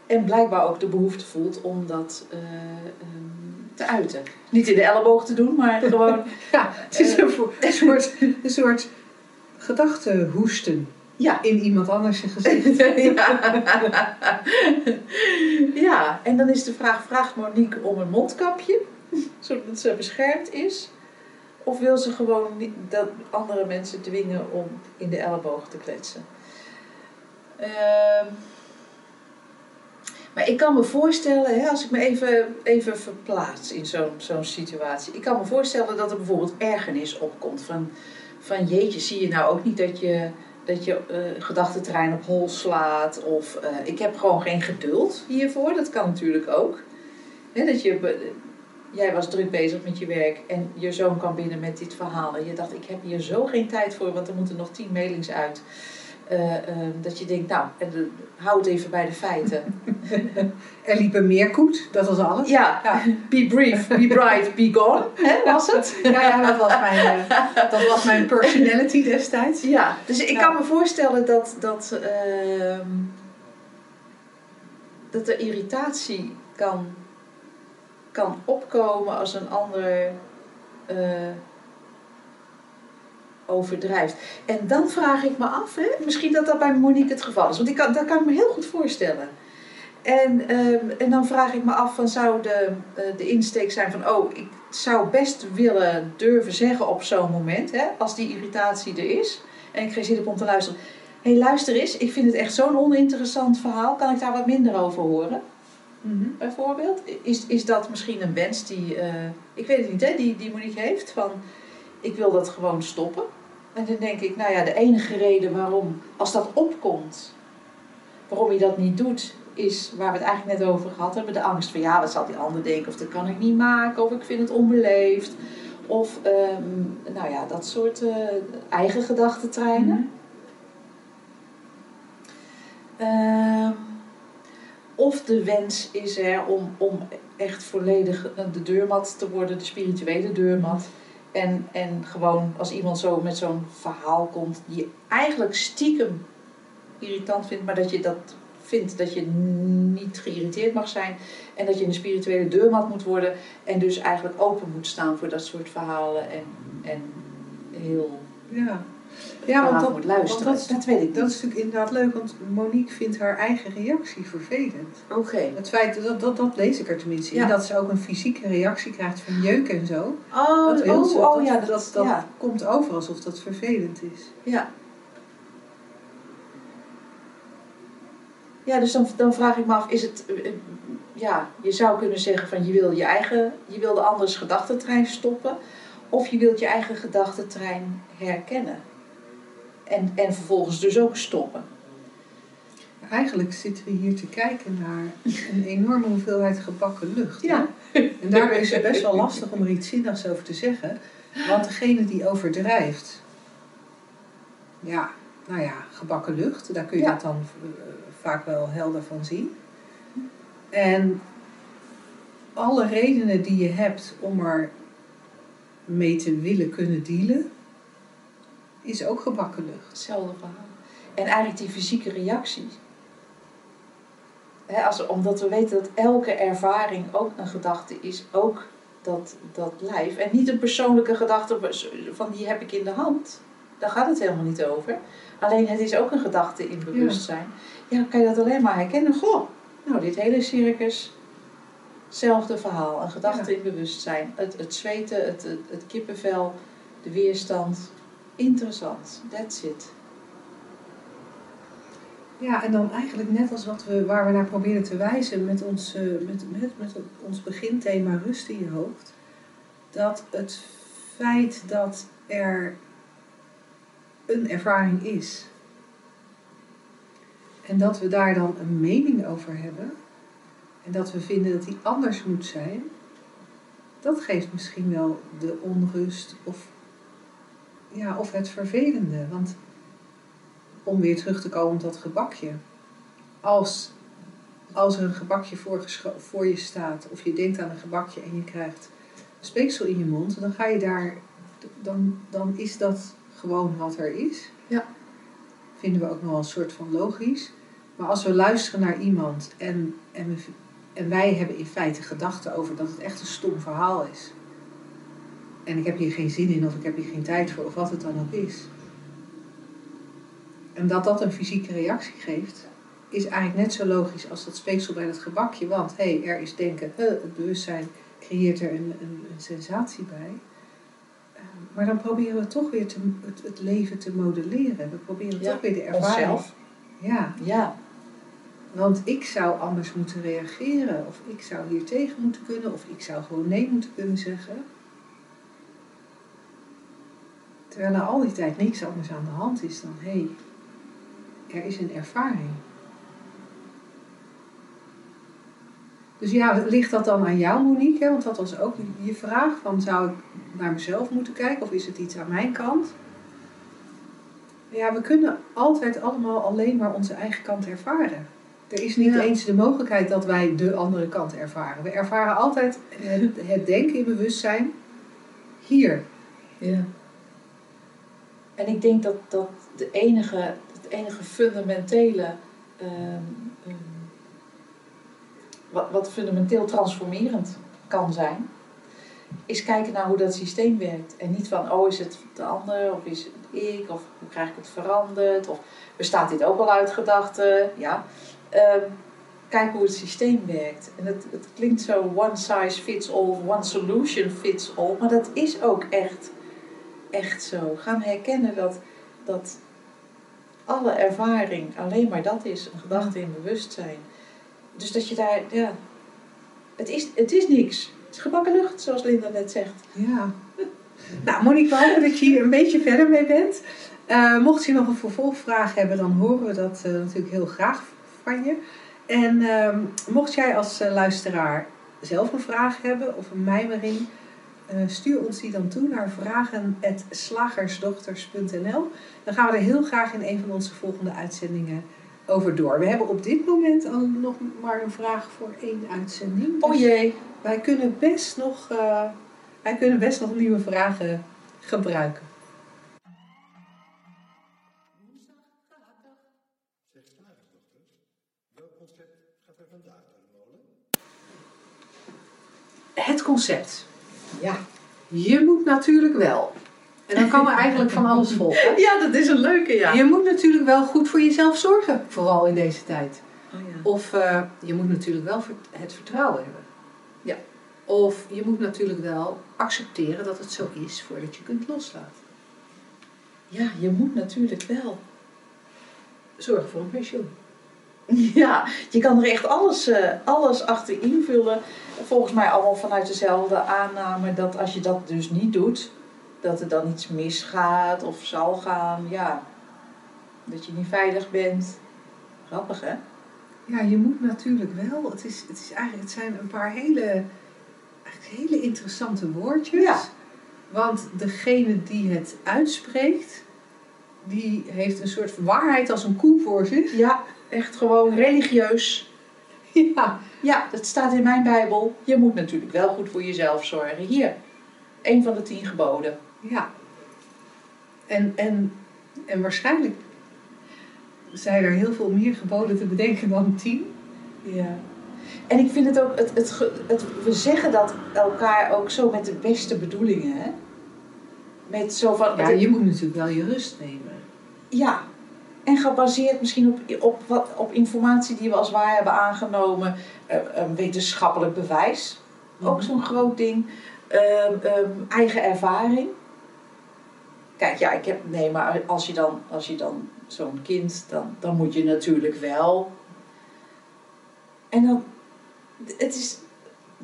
En blijkbaar ook de behoefte voelt om dat eh, ehm, te uiten. Niet in de elleboog te doen, maar (laughs) gewoon... Ja, het is een, vo- een soort, een soort gedachtehoesten ja. in iemand anders zijn gezicht. (laughs) ja. ja, en dan is de vraag, vraagt Monique om een mondkapje, (laughs) zodat ze beschermd is? Of wil ze gewoon niet dat andere mensen dwingen om in de elleboog te kletsen? Ehm, maar ik kan me voorstellen, hè, als ik me even, even verplaats in zo'n zo'n situatie. Ik kan me voorstellen dat er bijvoorbeeld ergernis opkomt. Van, van jeetje, zie je nou ook niet dat je, dat je uh, gedachtentrein op hol slaat. Of uh, ik heb gewoon geen geduld hiervoor. Dat kan natuurlijk ook. Hè, dat je, jij was druk bezig met je werk en je zoon kwam binnen met dit verhaal. En je dacht, ik heb hier zo geen tijd voor, want er moeten nog tien mailings uit. Uh, dat je denkt, nou, hou het even bij de feiten. (laughs) er liep een meerkoet, dat was alles. Ja, ja. (laughs) be brief, be bright, be gone, was het? (laughs) Ja, ja dat, was mijn, uh, dat was mijn personality destijds. Ja, dus ik kan me voorstellen dat, dat, uh, dat er irritatie kan, kan opkomen als een ander overdrijft. En dan vraag ik me af, hè, misschien dat dat bij Monique het geval is, want ik kan, dat kan ik me heel goed voorstellen. En, ehm, en dan vraag ik me af, van, zou de, uh, de insteek zijn van, oh, ik zou best willen durven zeggen op zo'n moment, hè, als die irritatie er is, en ik geen zin heb om te luisteren. Hé, hey, luister eens, ik vind het echt zo'n oninteressant verhaal, kan ik daar wat minder over horen? Mm Bijvoorbeeld, is, is dat misschien een wens die, uh, ik weet het niet, hè, die, die Monique heeft, van ik wil dat gewoon stoppen. En dan denk ik, nou ja, de enige reden waarom, als dat opkomt, waarom je dat niet doet, is waar we het eigenlijk net over gehad hebben. De angst van, ja, wat zal die ander denken? Of dat kan ik niet maken, of ik vind het onbeleefd. Of, um, nou ja, dat soort uh, eigen gedachtentreinen. Mm of de wens is er om, om echt volledig de deurmat te worden, de spirituele deurmat. En, en gewoon als iemand zo met zo'n verhaal komt die je eigenlijk stiekem irritant vindt, maar dat je dat vindt dat je niet geïrriteerd mag zijn en dat je een spirituele deurmat moet worden en dus eigenlijk open moet staan voor dat soort verhalen en, en heel ja. Ja, want dat, moet luisteren. dat, dat, weet ik. Dat is natuurlijk inderdaad leuk, want Monique vindt haar eigen reactie vervelend. Oké. Het feit, dat, dat, dat lees ik er tenminste in, dat ze ook een fysieke reactie krijgt van jeuk en zo. Oh, dat oh, ze, oh, ja, dat, dat, dat komt over alsof dat vervelend is. Ja. Ja, dus dan, dan vraag ik me af, is het, eh, ja, je zou kunnen zeggen van je wil je eigen, je wil de anders gedachtentrein stoppen, of je wilt je eigen gedachtentrein herkennen. En, en vervolgens dus ook stoppen. Eigenlijk zitten we hier te kijken naar een enorme hoeveelheid gebakken lucht. Ja. En daardoor is het best wel lastig om er iets zinnigs over te zeggen. Want degene die overdrijft, ja, nou ja, gebakken lucht, daar kun je dat dan eh, vaak wel helder van zien. En alle redenen die je hebt om er mee te willen kunnen dealen, is ook gebakken lucht. Hetzelfde verhaal. En eigenlijk die fysieke reactie. He, als, omdat we weten dat elke ervaring ook een gedachte is, ook dat, dat lijf. En niet een persoonlijke gedachte van die heb ik in de hand. Daar gaat het helemaal niet over. Alleen het is ook een gedachte in bewustzijn. Ja, kan je dat alleen maar herkennen. Goh, nou dit hele circus, hetzelfde verhaal. Een gedachte in bewustzijn. Het, het zweten, het, het, het kippenvel, de weerstand, interessant. That's it. Ja, en dan eigenlijk net als wat we, waar we naar proberen te wijzen met ons, uh, met, met, met ons beginthema rust in je hoofd. Dat het feit dat er een ervaring is. En dat we daar dan een mening over hebben. En dat we vinden dat die anders moet zijn. Dat geeft misschien wel de onrust of ja, of het vervelende. Want om weer terug te komen op dat gebakje. Als, als er een gebakje voor, voor je staat, of je denkt aan een gebakje en je krijgt speeksel in je mond, dan ga je daar, dan, dan is dat gewoon wat er is. Ja. Vinden we ook nog wel een soort van logisch. Maar als we luisteren naar iemand en, en, we, en wij hebben in feite gedachten over dat het echt een stom verhaal is en ik heb hier geen zin in of ik heb hier geen tijd voor of wat het dan ook is. En dat dat een fysieke reactie geeft, is eigenlijk net zo logisch als dat speeksel bij het gebakje. Want hé, hey, er is denken, het bewustzijn creëert er een, een, een sensatie bij. Ehm, maar dan proberen we toch weer te, het, het, leven te modelleren. We proberen toch weer de ervaring. Onszelf. Ja. ja. Want ik zou anders moeten reageren, of ik zou hier tegen moeten kunnen, of ik zou gewoon nee moeten kunnen zeggen. Terwijl er al die tijd niks anders aan de hand is dan, hé, hey, er is een ervaring. Dus ja, ligt dat dan aan jou, Monique? Hè? Want dat was ook je vraag: van, zou ik naar mezelf moeten kijken of is het iets aan mijn kant? Ja, we kunnen altijd allemaal alleen maar onze eigen kant ervaren. Er is niet Ja. eens de mogelijkheid dat wij de andere kant ervaren. We ervaren altijd het, het denken in bewustzijn hier. Ja. En ik denk dat, dat de enige, het enige fundamentele, ehm, ehm, wat, wat fundamenteel transformerend kan zijn, is kijken naar hoe dat systeem werkt. En niet van, oh is het de ander, of is het ik, of hoe krijg ik het veranderd, of bestaat dit ook al uit gedachten? Ja. Ehm, kijk hoe het systeem werkt. En het, het klinkt zo one size fits all, one solution fits all, maar dat is ook echt, echt zo. Gaan herkennen dat, dat alle ervaring alleen maar dat is, een gedachte in bewustzijn. Dus dat je daar, ja, het is, het is niks. Het is gebakken lucht, zoals Linda net zegt. Ja. (laughs) Nou, Monique, hopen dat je hier een beetje verder mee bent. Eh, mocht je nog een vervolgvraag hebben, dan horen we dat eh, natuurlijk heel graag van je. En ehm, mocht jij als eh, luisteraar zelf een vraag hebben of een mijmering, stuur ons die dan toe naar vragen.slagersdochters.nl. Dan gaan we er heel graag in een van onze volgende uitzendingen over door. We hebben op dit moment al nog maar een vraag voor één uitzending. Oh Dus jee. wij kunnen best nog, eh, wij kunnen best nog nieuwe vragen gebruiken. Er? Het concept. Ja. Je moet natuurlijk wel. En dan kan er eigenlijk van alles volgen. (laughs) ja, dat is een leuke, ja. Je moet natuurlijk wel goed voor jezelf zorgen, vooral in deze tijd. Oh, ja. Of eh, je moet natuurlijk wel het vertrouwen hebben. Ja. Of je moet natuurlijk wel accepteren dat het zo is voordat je kunt loslaten. ja, je moet natuurlijk wel. Zorg voor een pensioen. Ja, je kan er echt alles, eh, alles achter invullen. Volgens mij allemaal vanuit dezelfde aanname dat als je dat dus niet doet, dat er dan iets misgaat of zal gaan. Ja, dat je niet veilig bent. Grappig hè? Ja, je moet natuurlijk wel. Het, is, het, is eigenlijk, het zijn een paar hele, hele interessante woordjes. Ja. Want degene die het uitspreekt, die heeft een soort waarheid als een koe voor zich. Ja, echt gewoon religieus. Ja, Ja, dat staat in mijn Bijbel. Je moet natuurlijk wel goed voor jezelf zorgen. Hier, een van de tien geboden. ja. En, en, en waarschijnlijk zijn er heel veel meer geboden te bedenken dan tien. Ja. En ik vind het ook, het, het, we zeggen dat elkaar ook zo met de beste bedoelingen. Hè? Met zo van, Ja, je moet natuurlijk wel je rust nemen. ja. En gebaseerd misschien op, op, wat, op informatie die we als waar hebben aangenomen. Eh, wetenschappelijk bewijs, ook zo'n groot ding. Ehm, ehm, eigen ervaring. Kijk, ja, ik heb, nee, maar als je dan, als je dan zo'n kind, dan, dan moet je natuurlijk wel. En dan, het is,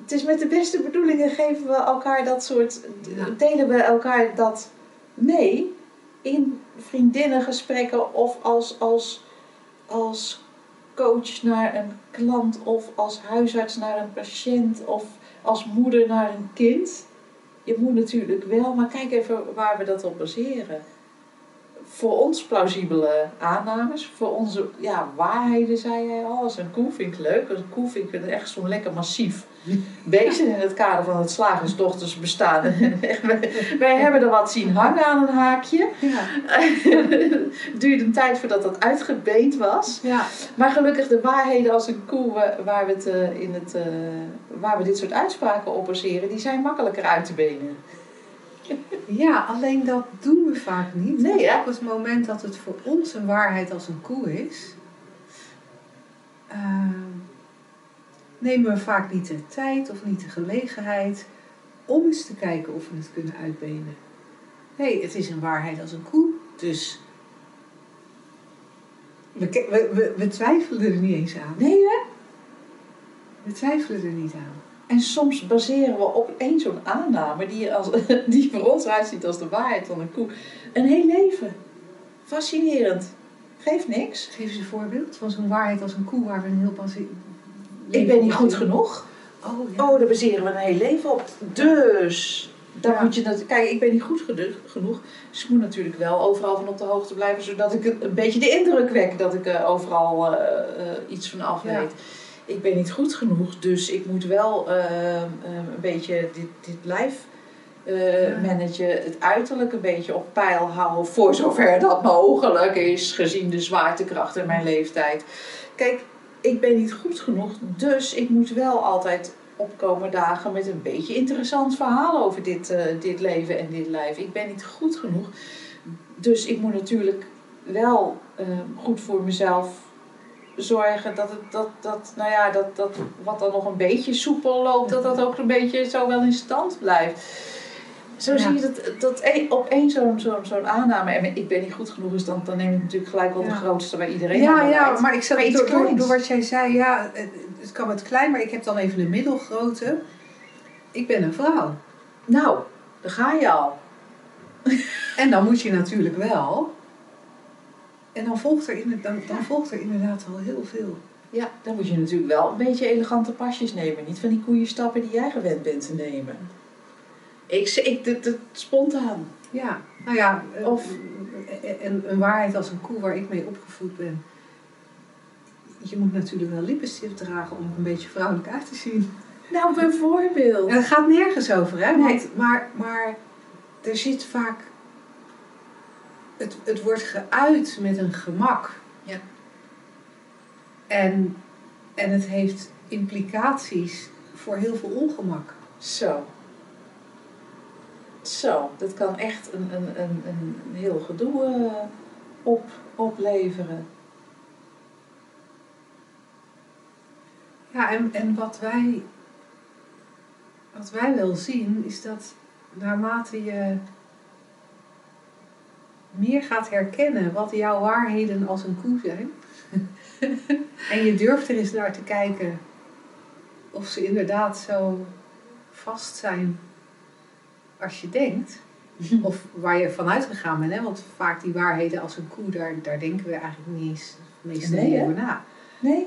het is met de beste bedoelingen geven we elkaar dat soort, Ja. delen we elkaar dat mee in vriendinnengesprekken of als, als, als coach naar een klant of als huisarts naar een patiënt of als moeder naar een kind. Je moet natuurlijk wel, maar kijk even waar we dat op baseren. Voor ons plausibele aannames, voor onze ja, waarheden, zei jij al. Als een koe vind ik leuk. Als een koe vind ik het echt zo'n lekker massief (laughs) beest in het kader van het slagersdochters bestaan. wij, (laughs) wij hebben er wat zien hangen aan een haakje. Ja. Het (laughs) duurde een tijd voordat dat uitgebeend was. Ja. Maar gelukkig de waarheden als een koe wa- waar we, het, eh, in het, eh, waar we dit soort uitspraken op baseren, die zijn makkelijker uit te benen. Ja, alleen dat doen we vaak niet. Nee, hè? Op het moment dat het voor ons een waarheid als een koe is, ehm, nemen we vaak niet de tijd of niet de gelegenheid om eens te kijken of we het kunnen uitbenen. Nee, het is een waarheid als een koe, dus we, we, we, we twijfelen er niet eens aan. Nee hè? We twijfelen er niet aan. En soms baseren we op één zo'n aanname die, als, (laughs) die voor ons uitziet als de waarheid van een koe. Een heel leven. Fascinerend. Geeft niks. Geef eens een voorbeeld van zo'n waarheid als een koe waar we een heel pas. Ik ben niet goed genoeg. Oh, ja. Oh, daar baseren we een heel leven op. Dus, dan Ja. moet je dat. Kijk, ik ben niet goed genoeg. Dus ik moet natuurlijk wel overal van op de hoogte blijven, zodat ik een, beetje de indruk wek dat ik er overal eh, eh, iets van af Ja. Ik ben niet goed genoeg, dus ik moet wel eh, eh, een beetje dit, dit lijf Ja. managen, het uiterlijk een beetje op peil houden, voor zover dat mogelijk is, gezien de zwaartekracht en mijn leeftijd. Kijk, ik ben niet goed genoeg, dus ik moet wel altijd opkomen dagen met een beetje interessant verhaal over dit, eh, dit leven en dit lijf. Ik ben niet goed genoeg, dus ik moet natuurlijk wel eh, goed voor mezelf zorgen dat het dat, dat, nou ja, dat, dat wat dan nog een beetje soepel loopt, dat dat ook een beetje zo wel in stand blijft. Zo Ja. zie je dat, dat een- op één zo'n zo'n zo'n aanname, en ik ben niet goed genoeg, is dan, dan neem ik natuurlijk gelijk wel de Ja. grootste bij iedereen. Ja, ja, maar ik iets door, door, door wat jij zei, ja, het, het kan met klein, maar ik heb dan even de middelgrote. Ik ben een vrouw. Nou, daar ga je al. En dan moet je natuurlijk wel. En dan volgt er, inderdaad, dan, dan volgt er inderdaad al heel veel. Ja, dan moet je natuurlijk wel een beetje elegante pasjes nemen. Niet van die koeienstappen die jij gewend bent te nemen. Ik, ik, dit, dit, spontaan. Ja, nou ja, eh, Of- en een waarheid als een koe waar ik mee opgevoed ben. Je moet natuurlijk wel lippenstift dragen om er een beetje vrouwelijk uit te zien. Nou, bijvoorbeeld. En het gaat nergens over, hè? Nee. Want, maar, maar er zit vaak. Het, het wordt geuit met een gemak. Ja. En, en het heeft implicaties voor heel veel ongemak. Zo. Zo, dat kan echt een, een, een, een heel gedoe eh, op, opleveren. Ja, en, en wat, wij, wat wij wel zien is dat naarmate je meer gaat herkennen wat jouw waarheden als een koe zijn, (laughs) en je durft er eens naar te kijken of ze inderdaad zo vast zijn als je denkt, (laughs) of waar je vanuit gegaan bent, hè? want vaak die waarheden als een koe, daar, daar denken we eigenlijk niet eens meestal Nee, niet over na. Nee?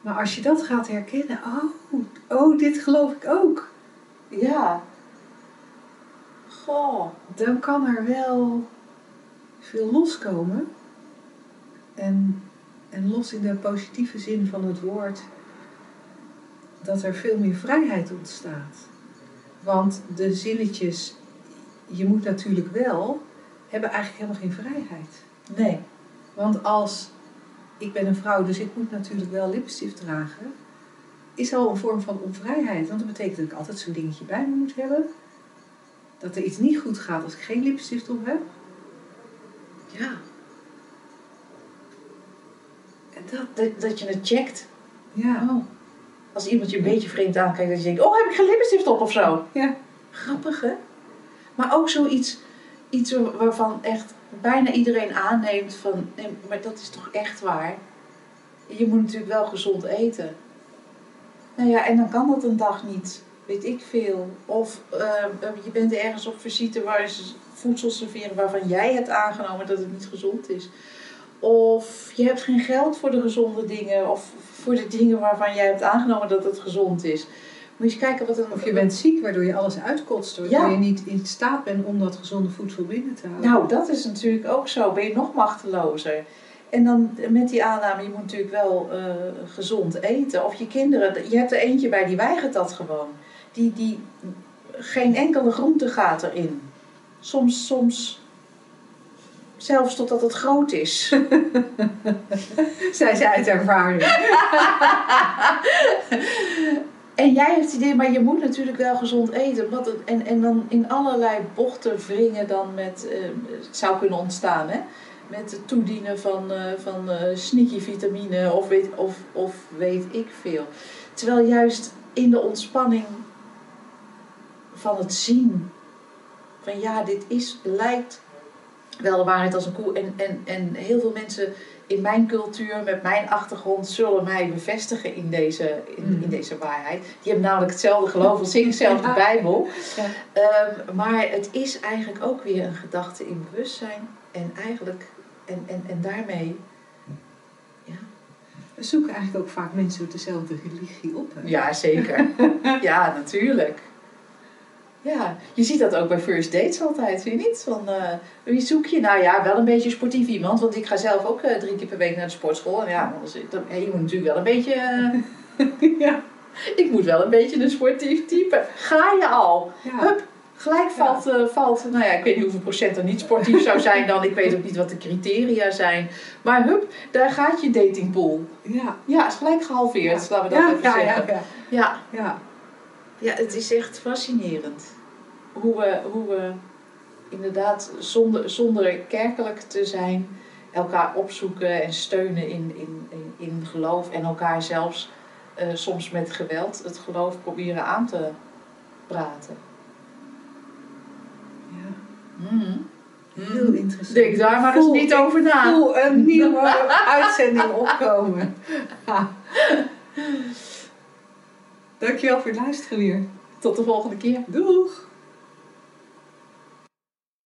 Maar als je dat gaat herkennen, oh, oh, dit geloof ik ook. Ja. Goh. Dan kan er wel veel loskomen. En, en los in de positieve zin van het woord, dat er veel meer vrijheid ontstaat. Want de zinnetjes, je moet natuurlijk wel, hebben eigenlijk helemaal geen vrijheid. Nee. Want als ik ben een vrouw, dus ik moet natuurlijk wel lipstift dragen, is al een vorm van onvrijheid. Want dat betekent dat ik altijd zo'n dingetje bij me moet hebben. Dat er iets niet goed gaat als ik geen lipstift op heb. Ja. En dat, Dat, dat je het checkt. ja. Oh. Als iemand je een beetje vreemd aankijkt, dat je denkt, oh, heb ik geen lippenstift op of zo? Ja. Grappig, hè? Maar ook zoiets iets wa- waarvan echt bijna iedereen aanneemt van, nee, maar dat is toch echt waar? Je moet natuurlijk wel gezond eten. Nou ja, en dan kan dat een dag niet. Weet ik veel. Of eh, eh, je bent ergens op visite waar ze voedsel serveren waarvan jij hebt aangenomen dat het niet gezond is. Of je hebt geen geld voor de gezonde dingen. Of voor de dingen waarvan jij hebt aangenomen dat het gezond is. Moet je eens kijken wat een... Of je bent ziek, waardoor je alles uitkotst. Waardoor Ja. je niet in staat bent om dat gezonde voedsel binnen te houden. Nou, dat is natuurlijk ook zo. Ben je nog machtelozer. En dan met die aanname, je moet natuurlijk wel eh, gezond eten. Of je kinderen, je hebt er eentje bij die weigert dat gewoon. Die, die, geen enkele groente gaat erin. Soms, soms zelfs totdat het groot is. (laughs) Zij ze uit ervaring. (laughs) En jij hebt het idee, maar je moet natuurlijk wel gezond eten. Wat het, en, en dan in allerlei bochten wringen dan met, eh, het zou kunnen ontstaan hè. Met het toedienen van, eh van eh sneaky vitamine of weet, of, of weet ik veel. Terwijl juist in de ontspanning van het zien van ja, dit is, lijkt wel de waarheid als een koe. En, en, en heel veel mensen in mijn cultuur, met mijn achtergrond, zullen mij bevestigen in deze, in, Mm. in deze waarheid. Die hebben namelijk hetzelfde geloof als ik, zelf de. Bijbel. Ja. Ehm, maar het is eigenlijk ook weer een gedachte in bewustzijn. En eigenlijk en, en, en daarmee, ja, We zoeken eigenlijk ook vaak mensen met dezelfde religie op. hè? ja zeker. (laughs) ja, natuurlijk. Ja, je ziet dat ook bij first dates altijd, vind je niet? Van, eh, wie zoek je? Nou ja, wel een beetje sportief iemand, want ik ga zelf ook eh, drie keer per week naar de sportschool. En ja, dan ja, je moet natuurlijk wel een beetje, eh, (laughs) ja. ik moet wel een beetje een sportief type. Ga je al? ja. Hup, gelijk valt, valt, nou ja, ik weet niet hoeveel procent er niet sportief zou zijn dan. Ik weet ook niet wat de criteria zijn. Maar hup, daar gaat je datingpool. Ja. Ja, is gelijk gehalveerd, laten we dat Ja, even ja, ja, zeggen. ja. Ja. ja. Ja, het is echt fascinerend. Hoe we, hoe we inderdaad zonder, zonder kerkelijk te zijn elkaar opzoeken en steunen in, in, in, in geloof en elkaar zelfs eh, soms met geweld het geloof proberen aan te praten. ja. Mhm. Heel interessant. Denk daar maar eens niet over na. Ik voel een (laughs) nieuwe uitzending opkomen. (laughs) Dankjewel voor het luisteren weer. Tot de volgende keer. Doeg!